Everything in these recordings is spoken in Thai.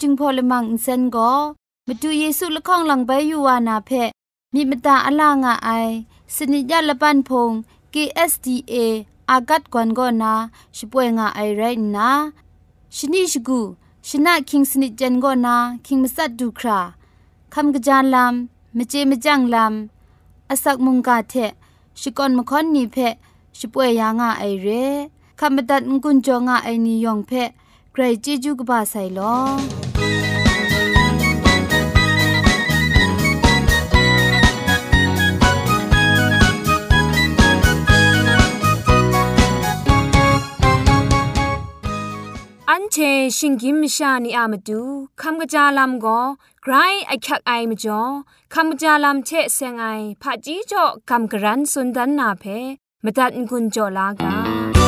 จึงพอลมังอินเซนก็มาดูเยซูละข้องหลังใบยูวานาเพมีมตาอลางอไอสนิยาละปันพง KSDA อากัดกวนก็นาช่วยงาไอไรนะชนิชกูชนะคิงสนิจันก็นาคิงมัสัดดูคราคำกระจานลำมเจมจังลำอสักมุงกาเทชิกอนมคอนนีเพช่วยยางาไอเรคำบัดงกุนจงาไอนิยองเพ ใครจีจูกบาไซลออันเชชิงกิมชานีอามาดูคำกระจาลำก็ไกรไอคักไอมจ่อคำกระจาลำเชะเซงไอผาจีจ่อคำกระรันสุนดันนาเพมตัดกุญจ่อลากา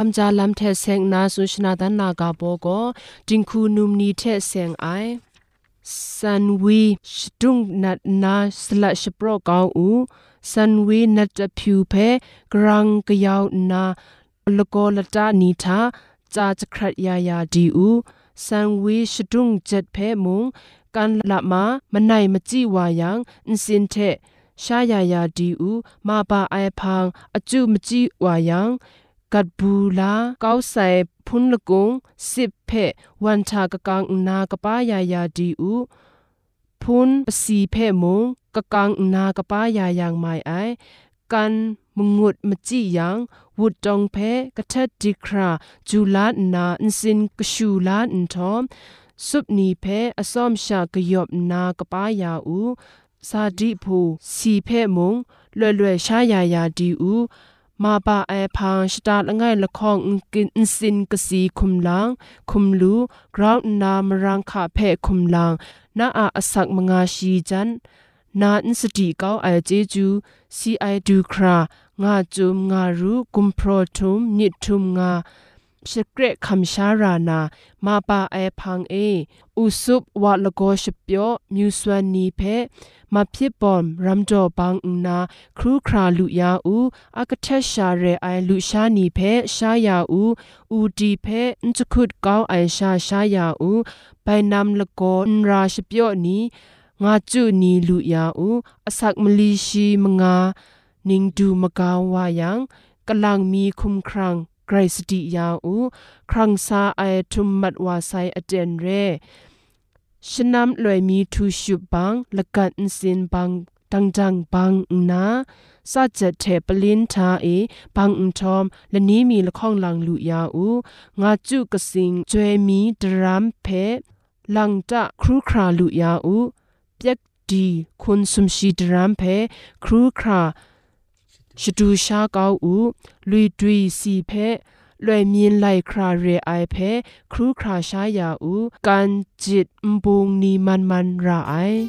คำจาลำเทเซงนาสุชนาดันนากาโบก็จิงคูนุมนีเทเซงไอสันวีชดุงนัดนาสละชโปรกาวอูสันวีนัดผิวเพกรังกยาวนาลโกลตานีทาจาจครัดยายาดีอูสันวีชดุงเจ็ดเพมุงกันละมามันไหนมจีวายังอินสินเทชายายาดีอูมาบาไอพังอจุมจีวายัง กัดบูลาเก้าใส่พุนละกงสิบเพวันชากะกังนากะป้ายายาดีอูพุนสีเพมงกะกังนากะป้ายายางไม่ไอกันมงุดมจิยังวุดจองเพกะทัดดิคราจูลานาอินสินกะชูลาอินทอมสุบนีเพอสอมชากะยอบนากะป้ายาอูซาดิภูสีเพมงเล่เล่ชายายาดีอู มาปาไอพังสตาละไงละคองกินสินกสีคุมลังคุมลูกราวนามรังคาเพคุมลังนาอาอสักมงาชีจันนาอินสติเกาไอเจจูซีไอดูครางาจุมงารูกุมโพรทุมนิทุมงา สเกรคำชารานามาปาไอพังเออุสุบวะละโกชเปียวมิวสวนนีเพมาพิบอมรัมจอบังอุนาครูคราลุยาอูอากเทชาเรไอลุชานีเพชายาอูอูดีเพนจคุดกาวไอชาชายาอูไปนำละโกนราชเปียวนีงาจุนีลุยาอูอสักมลีชีมงานิงดูมกาวายังกำลังมีคุมครัง กรสติยาอูครังซาไอทุมมัดวาไซอเดนเรชนำลอยมีทูชุบังละกันสินบังตังจังบังนาซาจะเทปลินทาเอบังอุทอมและนี้มีละข้องลังลุยาอูงาจุกสิงจวยมีดรามเพลังจะครูคราลุยาอูเปียกดีคุณสมชีดรามเพครูครา ชดูชาเกาอูลุยดุยสีเพလွယ်မြင်လိုက်ခရာရေအိုင်ဖဲခရူခရာရှာယာဦးကန်ဂျစ်မဘုံနီမန်မန်ရာအိုင်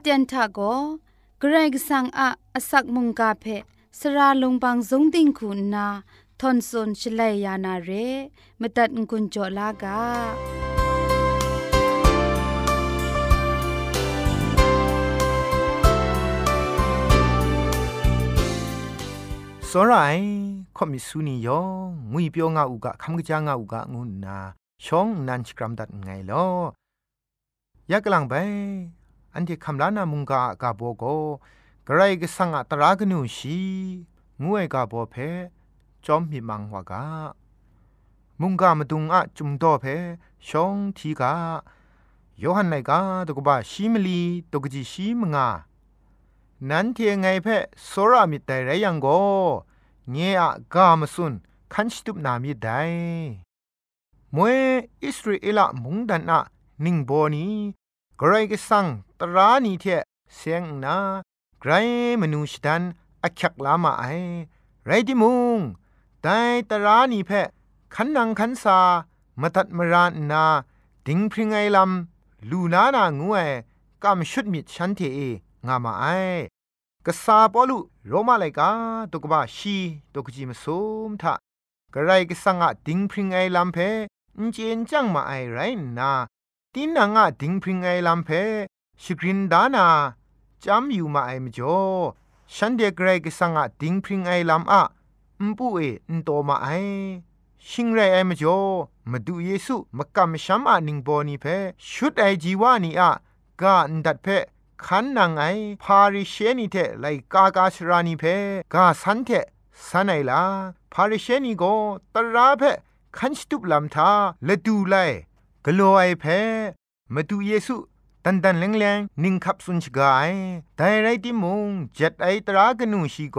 เตียนทาโกเกรกสังอะอสักมุงกาเพสระลงบางสงติงคุณนาทอนซนชลัยยานาเรมตัดกุญจลากาစောရိုင်ခေါမီဆူနီယောငွေပြောငါဥကခမ်ကကြာငါဥကငုနာရှောင်းနန်ချကရမ်ဒတ်ငိုင်လောယက်ကလန်ပဲ อันที่คำลานามุงกากาโบโกกระไรก็สังอัตรากนูชีงวยกาโบเพจอมมีมังวากามุงกามาดุงอะจุมโตเพชองทีกาโยฮันไนกาตกบะชีมลีตกจิชีมงานันเทียไงเพโซรามิแต่ไรยังโกเงียกามสุนคันชิตุบนามิได้มวยอิสราเอลมุงดันอะนิงโบนี กรก็สังตรานีเทเสียงนาไกรมนูชดันอักขักลามาไอไรดิมุงแต่ตรานีเพขันนังขันซามาตัดมรานนา ดิงพริงไอลำลูนานางูเอกำชุดมิดฉันเทเองามาไอกษาปอลุโรมาไลกาตุกบะชีตุกจิมซุมทะกระไรก็สังอะดิงพริงไอลำเพอินเจนจังมาไอไรนา ตีนังอะดิงพริงไอลำเพชกรินดานาจำอยู่มาไอมจ่อฉันเดกเรกสังอะดิงพริงไอลำอะอุปุเออุนโตมาไอชิงไรไอมจ่อมาดูเยซูมากำช้ำอะนิงบอนีเพชุดไอจีวานีอะกาอันดัดเพขันนางไอพาริเชนีเทไลกากาชรานีเพกาสันเทสันไอลาพาริเชนีโกตราเพขันสตุบลำทาละดูไล กลัวไอ้เพมาดูเยซูตันตันแรงแรงนิ่งขับสุนชกายแต่ไรที่มุงเจ็ดไอตรากนูชีโก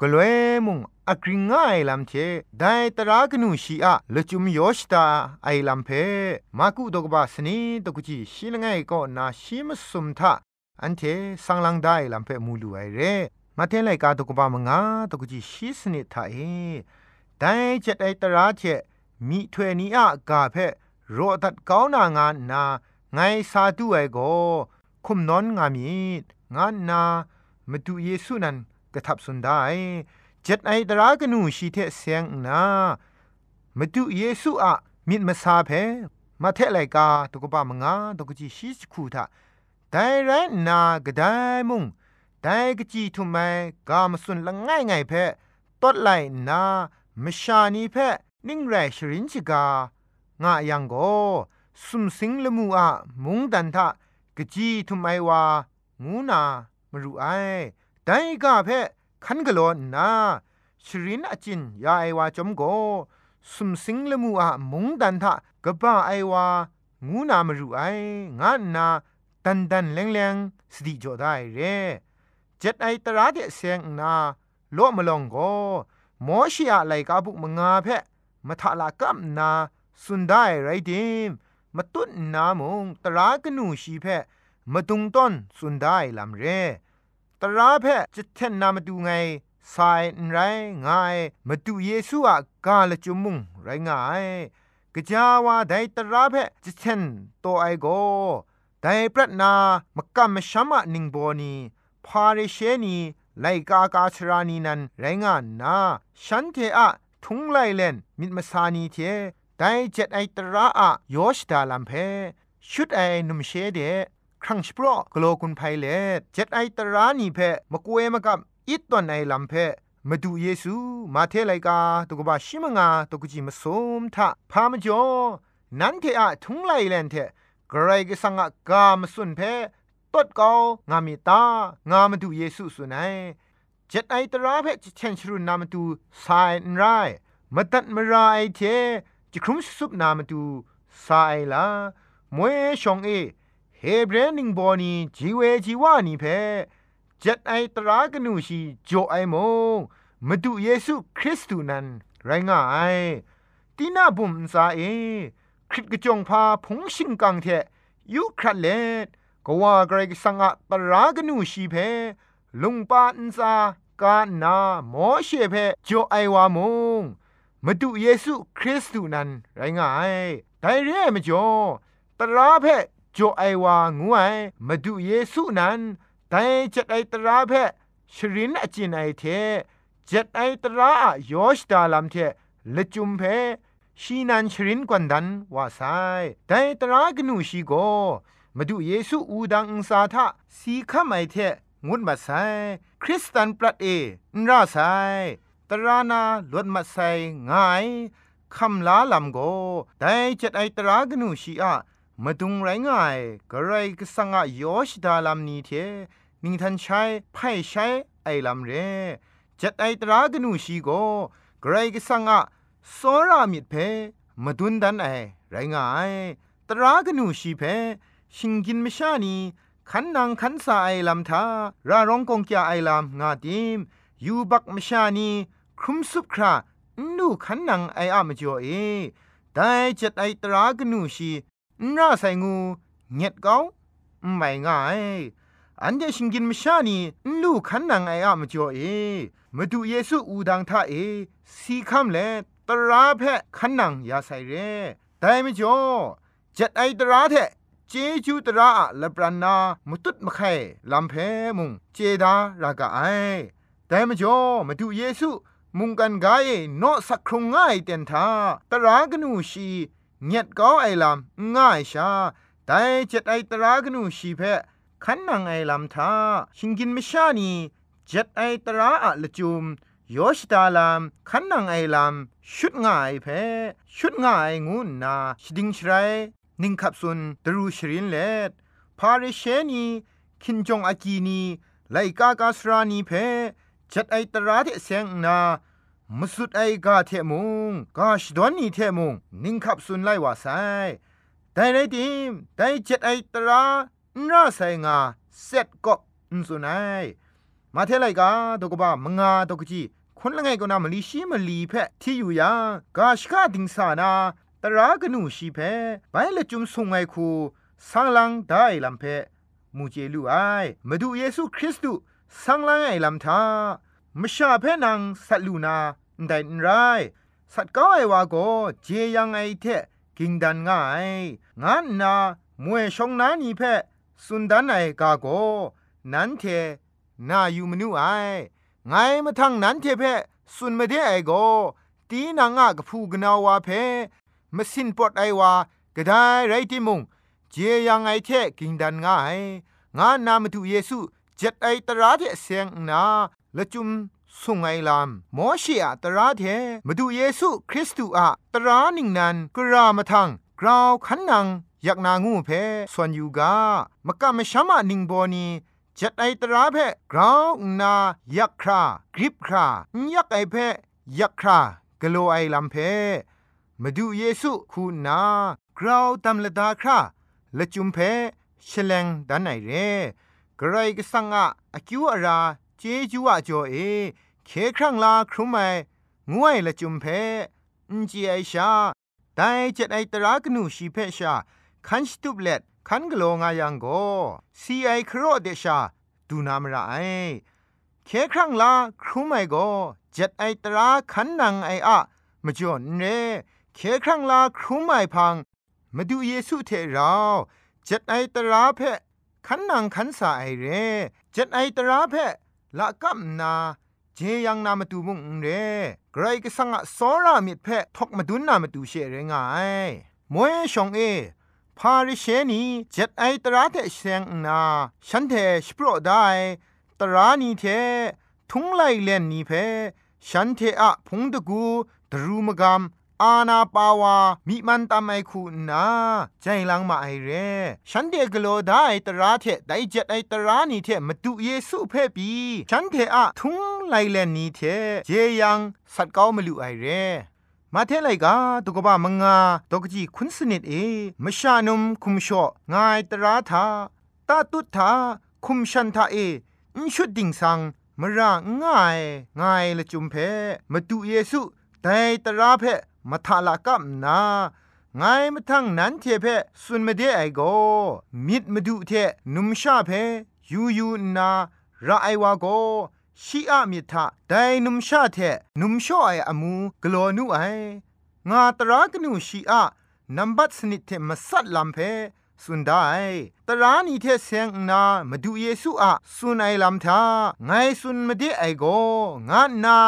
กลัวมุงอักริงง่ายลำเทได้ตรากนูชีอะละจุมยชตาไอลำเพมากุดกบาสนีตกุจีชีลงไงก็นาชิมสุมทาอันเทสังลังได้ลำเพมูลูไอเรมาเทไลกาตกบามงาตกุจีชีสนิทาเอแต่เจ็ดไอตราเทมีถวยนี้อะกาเพ โรตัดเกานางานนาไงซาดูไอโกคุมนอนงามีงานนามาดูเยซูนันกระทับสุนได้เจ็ดไอตรากนูชีเทเสียงนามาดูเยซูอะมิดมาซาเพมาเทไลกาตกบามงาตกจีชีสคูทาแต่ไรนากระไดมุงแต่กจีทุมไมกามสุนละง่ายไงเพตดไลนา มชานีเพนิ่งแรชรินชิกา งะยังโกสุมสิงละมูอะมุงดันทะกะจีทุไมวางูนามรุไอไดกะเพคันกะโลนาชรินอจินยาไอวาจอมโกสุมสิงละมูอะมุงดันทะกะบ้าไอวางูนามรุไองะนาตันดันแรงแรงสติจอได้เร่เจ็ดไอตราเดเสียงนาโลมลองโกมอชิอะไลกาบุกมงาเพมาทะลากัมนา สุนได้ไรเดมมาตุ้นนามงตรากนูชีเพมาตุงต้นสุนได้ลำเรตราเพจะเทนนามาดูไงสายไรง่ายมาดูเยซูอะกาละจุมุงไรง่ายกะจาวาไดตราเพจะเทนโตไอโกแต่ปรัตนามกำมชัมะนิงโบนีพาเรเชนีไลกากาชรานีนันไรงานนาฉันเทอะทุงไลเลนมิดมาสานีเท แต่เจ็ดไอตระอะโยชดาลัมเพชุดไอนุมเชเดครั้งสปรอกโลกุนไพเลเจ็ดไอตรานีเพมกเวมกับอิตตอนไอลัมเพมาดูเยซูมาเทไลกาตุกบาชิมงาตุกจิมสมทะพามจอนันเทอะทุงไลเลนเทกรก็สังกามสุนเพตดเกางามิตางามดูเยซูสุนัยเจ็ดไอตราเพจเชนชรุนามดูสายนไรมาตัดมรายเท จะครุมสุบนามดูสายลามวยชองเอเฮเบรนิงบอนีจีเวจีวานีเพเจ็ดไอตรากนูชีโจไอโมมาดูเยซูคริสต์นันไรง่ายตีน่าบุมซาเอคริตกจงพาผงชิงกังเทยุครัดเลดก็ว่าเกรกสังอะตรากนูชีเพลุงปาอินซากานาหมอเชเพโจไอวามง มาดูเยซูคริสต์นั้นไรงายแต่เร่ไม่จ่อตราเพจ่อไอวางวยมาดูเยซูนั้นแต่จะไอตราเพชรินอจินไอเทจ็ดไอตระยอชดาลัมเทละจุมเพชีนันชรินกวนดันว่าไซแต่ตรากนูชีโกมาดูเยซูอูดังอุสาทะสีขมไอเทงุดมาไซคริสตันปรัดเอนราไซ ตรานาลวดมาไซง่ายคำลาลำโกแต่จ็ดไอตรากนูชีอะมาดุงไรง่ายกระไรก็สังอายอชดาลัมนี้เทนิงทันใช้ไพ่ใช้ไอลำเรจัดไอตรากนูชีโกไกรก็สังอะสรามิดเพมาดุนดันไอไรง่ายตรากนูชีเพชิงกินไม่ชานีขันนางขันสาไอลำทาราร้องกงแกไอลำงาดิมยูบักมชานี ครุมสุบครานูขันนางไออะมจ่อเอแต่จัดไอตรากนูชีน่าใส่งูเงียดเกาไม่ง่ายอันเดชิงกินมชานีลูกขันนางไออะมจ่อเอมาดูเยซูอูดังท่าเอสีคำเลตราเพะขันนังยาใส่เรแต่ไม่จ่อจัดไอตราเทเจจูตราละปรานามุตุดมะไข่ลำเพมุงเจดารากาไอแต่ไม่จ่อมาดูเยซู มุงกันกายนอสักครงง่ายเต็นทาตรากนูชีเงียดก้าไอลำง่ายชาแต่เจัดไอตรากนูชีเพะขันนังไอลำทาชิงกินไม่ชานีเจ็ดไอตราอะละจุมโยชตาลามขันนังไอลามชุดง่ายเพชุดง่ายงูนาชดิงชไรนิงขับสุนตรูชรินเลดพาริเชนีคินจงอากีนีไลกากาสรานีเพ จัดไอตราเทเซงนามสุดไอกาเทมุงกาชดอนนีเทมุงนิ่งขับสุนไลว่าไซแต่ไรดิมแต่จัดไอตราน่าไซงาเสร็จก็อุนสุนัยมาเทไลกาตกบ้ามงาตกจีคนละไงก็นามลีชีมลีเพที่อยู่ยากาชกาดิงสานาตรากนูชีเพไปละจุมสุงไงคูสังลังได้ลำเพมูเจลูไอมาดูเยซูคริสต์ สังลังไอลำทามชาเพนังสัตลูนาได้ไรสัตก้าไอวาโกเจยังไอเทกิงดันง่ายงานนามวยชงนานีเพสุนดันไอกาโก นันเทนาอยู่มนูไอไงมาทั้งนันเทเพสุนมาเดไอโกตีนางะกะพูกนาวาเพมสินปอดไอวากะได้ไรติมุงเจยังไอเทกิงดันง่ายงานนามาตุเยซู จ็ดไอตราเทเสียงนาละจุมสุงไอลามมอชีอะตราเทมาดูเยซูคริสต์อะตรานิงนันกรามาทังกราวขันนังอยากนางูเพส่วนยูกามกะมะชะมะนิงบอนีจัดไอตราเพกราวนายักครากริบครายักไอเพยักครากโลไอลำเพมาดูเยซูคูนากราวตำละดาคราละจุมเพชลงดันไอเร กรายกสังอะอคิวอาราเจจูอะจ่อเอเคครั้งลาครุมไองวยละจุมเพอินจีไอชาไดจัดไอตรากนูชีเพชาคันสตุบเล็ดคันกโลงายังโกซีไอครอเดชาดูนามระไอเคครั้งลาครุไมโกเจ็ดไอตราคันนังไออะมจ่อนเรเคครั้งลาครุไมพังมาดูเยซูเทเราเจ็ดไอตราเพ คันนังคันสาไอเรเจ็ดไอตราเพละกัมนาเจยังนามาดูมุงเรไกรก็สังะสอรามิดเพทกมาดุนนามาดูเชเรงายมวยชองเอพาริเชนีเจ็ดไอตราเทเซงนาฉันเทสโปรได้ตรานีเททุงไลเลนนีเพฉันเทอะพงตะกูดรูมกาม อาณาปาวามิมันตามไอคูนาใจลังมาไอเรฉันเดกโลได้ตราเทไดเจ็ดไอตรานีเทมาดูเยซูเพ่ปีฉันเทอะทุงไลเลนนีเทเจยังสัตเก้ามาลุไอเรมาเทไลกาตุกบะมงาตกจีคุณสนิดเอมชานุมคุมชองายตราทาตาตุทาคุมชันทาเออินชุดดิ่งสังมระง่ายง่ายละจุมเพมาดูเยซูแต่ตราเพ มาทาละกับนาไงมาทั้งนั้นเทเพสุนมาเดไอโกมิดมาดูเทนุมชาเพยูยูนาระไอวาโกชชีอะมิทะไดนุมชาเทนุมช่อไออมูกลัวนูไองาตรากนูชีอะนัมบัตสนิทเทมาสัดลัมเพสุนได้ตรานีเทเซงนามาดูเยซูอะสุนไอลำทาไงสุนมาเดไอโกงานา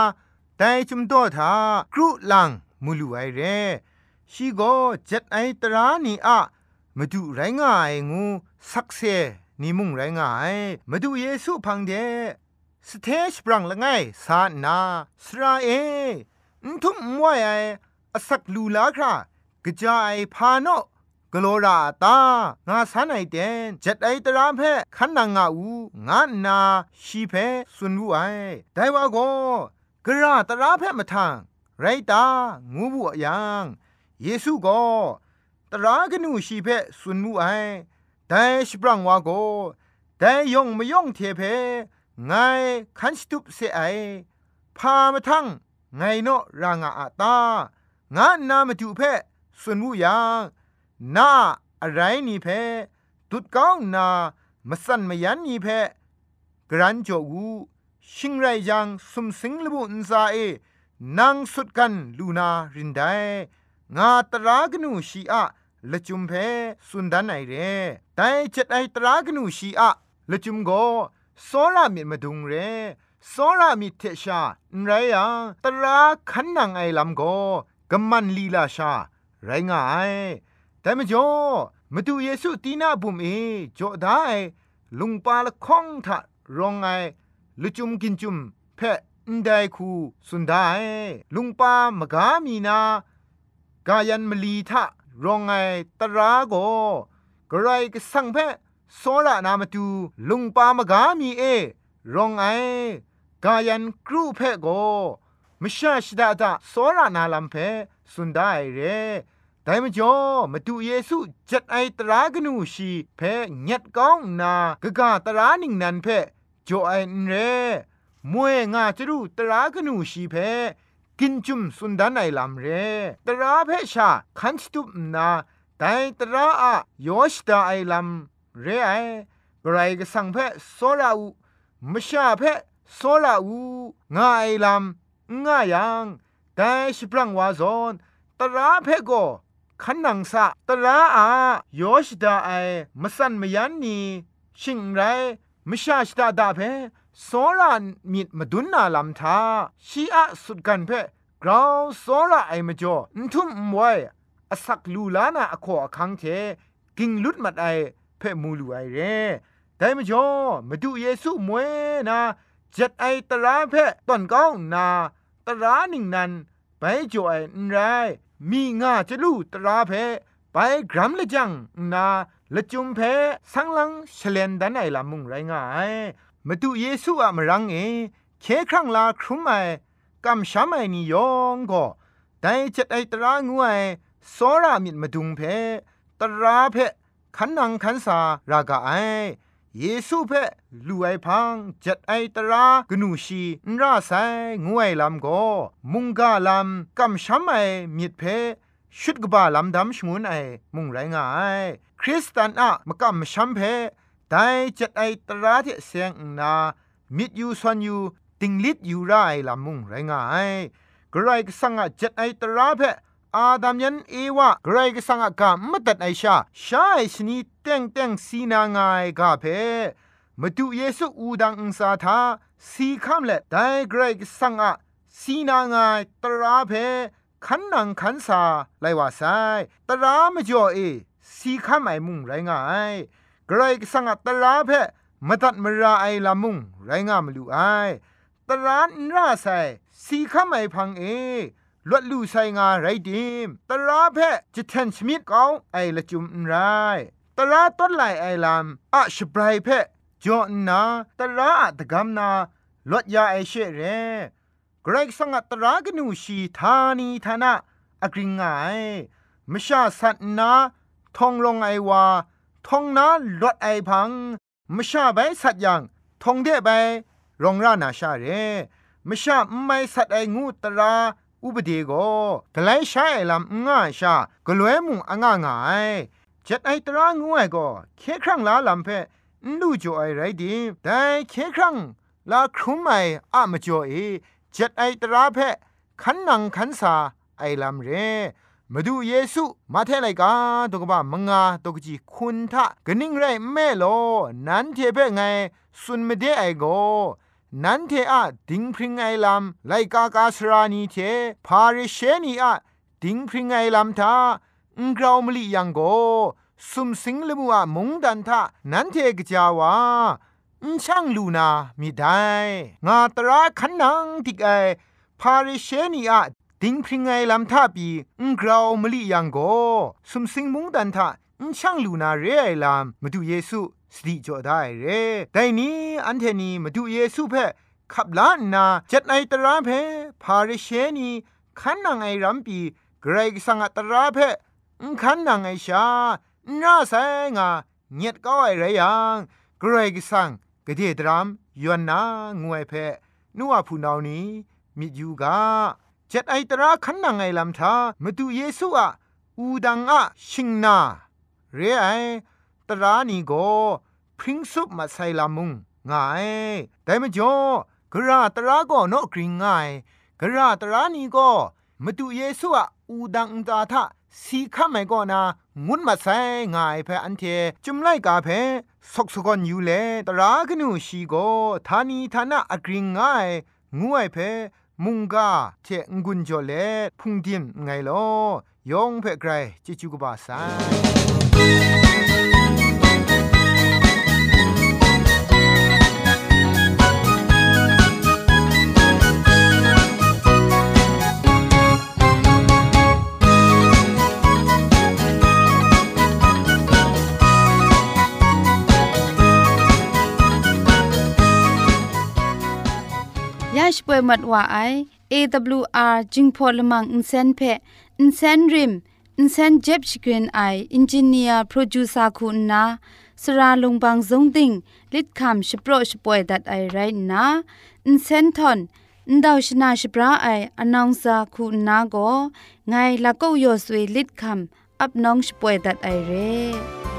แต่จุมโตทากรุลัง มูลูไอเรชีโกเจ็ดไอตรานีอะมาดูไรง่ายงูสักเซนิมุงไรง่ายมาดูเยซูพังเดสเทชปรังละไงสานาสราเอทุมมวยไออสักลูลาครากระจายพาโนกโลราตางาสันไอเดนจัดไอตรามเพขันนางาอูงานาชีเพสุนวูไอได้ว่าโกกระตราเพมาทาง ไรตางูบุยังเยซูก็ตรากนูชีเพสุนวูไอได้ชบรังว่าโกได้ยองไม่ยองเทเพไงขันสตุปเสไอพามาทั้งไงโนรางอาตางานนามาดูเพสุนวูยังนาอะไรนี่เพตุดก้าวนามาสั่นมายันนี่เพกรันจอกูชิงไรยังสมสิงลบุนซาเอ นางสุดกันลูนารินไดงาตรากนูชีอะละจุมเพสุนดันไอเรแต่จัดไอตรากนูชีอะละจุมโกโซรามิมาดุงเรโซรามิเทชาไรยังตราขันนางไอลำโกกำมันลีลาชา ไรง่ายแต่มจ่อมาดูเยซูตีนาบุมเอจ่อได้ลุงปาละข้องทะรองไงลุจุมกินจุมเพะ อันไดคูสุนได้ลุงปามกามีนากายันมลีทะรองไงตราโกกระไรก็สังเพะโซระนามาดูลุงปามกามีเอรองไงกายันครูเพะโกมชาชดาตาโซระนาลัมเพสุนได้เรแต่มจ่อมาดูเยซูจัดไอตรากนูชีเพญัดก้องนากะกะตรานิงนันเพจ่อไอเร มวยงาจรูตรากนูชีเพกินจุมสุนดานไอลำเรตราเพชาคันสตุปนาแต่ตราอะยอชตาไอลำเรไอกรก็สังเพโซราอูมชาเพโซราอูงาไอลำงายังแต่สิปรังวาซอนตราเพโกขันนังสะตระอายอชดาไอมสันมยันนีชิงไรมชาชดาดาเพ โซรามิดมาดุนนาลำทาชีอะสุดกันเพกราวโซราไอมาจ่อนทุ่มมวยอสักลูลานาอโคอคังเทกิงลุดมัดไอเพมูลูไอเรแต่มาจ่อมาดูเยซูมวยนาจัดไอตระเพตอนก้องนาตระนิ่งนันไปจ่อไอนไรมีงาจะลู่ตราเพไปกรัมละจังนาละจุมเพสังลังเฉลนดันไอละมุงไรงาย มาดูเยซูอะมรังเอเคครั้งลาครุมไอกำช้ำไอนิยองก็แต่จัดไอตรางูไอสอรามิดมาดุงเพตราเพขันนังขันสารากาไอเยซูเพลูไอพังจัดไอตรากนูชีนราไซงวยลำโกมุงกาลำกำช้ำไอมิดเพชุดกบาลำดำชงุนไอมุงไรงายคริสตันอะมกำช้ำเพ แต่จัดไอตราที่เสียงนามิดยูสวนยูติงลิดยูไรลำมุงไรงายกรก็สังอะจัดไอตราเพอาดามยันเอวะกรกสังกามตัดไอชาชาไอชนีเต็งเต็งสีนางายกาเพมาดูเยซูอูดังอุสาทาสีคำเละไดเกรกสังอะสีนางายตราเพขันนังขันสาไลว่าไซตรามจ่อเอสีคำไอมุงไรงาย เกรกสังอะตราเพมตัดมราไอลามุงไรงามลูไอตรานราไซสีคำไอพังเอลวดลู่ไซงาไรดิมตราเพจิตเทนชมิดเกาไอละจุมไรตราต้นไหลไอลามอะชบรายเพจอนาตราอะตะกำนาลวดยาไอเชเรกรกสังตรากนูชีธานีธนะอกริงไงมชาสัตนาทองลงไอวา ทองนาลวดไอพังมชาใบสัตยังทองเดใบรองรานาชาเรมชาไม่สัตไองูตราอุปเดโกกไลใช้ลำง่าชากลวยมุงอ่างง่ายจัดไอตรางวยก็เคครั้งลาลำเพลู่จ่อไอไรดีแต่เคครั้งลาครุมไออะมจ่อเอจ็ดไอตราเพขันนังขันสาไอลำเร มาดูเยซูมาเทไลกาตกบ้ามงาตกจีคุณทะกนิ่งไรแม่โลนั้นเทเปไงสุนไม่ได้ไอโกนั้นเทอะดิงพริงไอลำไลกากาสรานีเทพาริเชนีอะดิงพริงไอลำทาอุงกราวมลียังโกสุมสิงลมัวมงดันทะนั้นเทกจาวาอุช่างลูนามีได้งาตราขันนังติกไอพาริเชนีอะ ดิงพริงไงลำท่าปีอุงกราวมลียังโกสุมสิงมุงดันทะอุช่างลูนาเรไอลำมาดูเยซูสติจอได้เรแต่นี้อันเทนีมาดูเยซูเพขับล้านนาจัดในตราเพพาริเชนีขันนังไอรัมปีเกรกสังตราเพขันนังไอชาน่าแสงาเงียดก็ไอไรยังเกรกสังกะเดดรามยวนนางวยเพนัวผู้นานี้มิยูกา จัดไอตราขันนังไอลำทามาดูเยซูอะอูดังอะชิงนา เรไอตรานีโกพริ้งซุปมาใส่ลามุงง่ายแต่มจ่อกระตราก็นกกริงง่ายกระตรานีก็มาดูเยซูอะอูดังตาทะสีข้าไม่ก็นางุนมาใส่ง่ายเพออันเทจุมไลกาเพสกสกอนอยู่เลตรากนูชีโกทานีทานะอกริงง่ายงวยเพ มุงกาเทงกุนจอเลพุงดิมไงลอยองเพ่ไกรจิจูกบาไซ dash poi mat wa ai awr jingpho lamang insen phe insen rim insen jeb chigrin ai engineer producer ku na sra longbang jong ding lit kham shpro shpoi that i right na insen thon န်ဒေါရှနာရှပရာအိုင်အနောင်စာခုနာကိုငိုင်လကောက်ရွှေလစ်ခမ်အပ်နောင်ရှပွဲဒတ်အိုင်ရဲ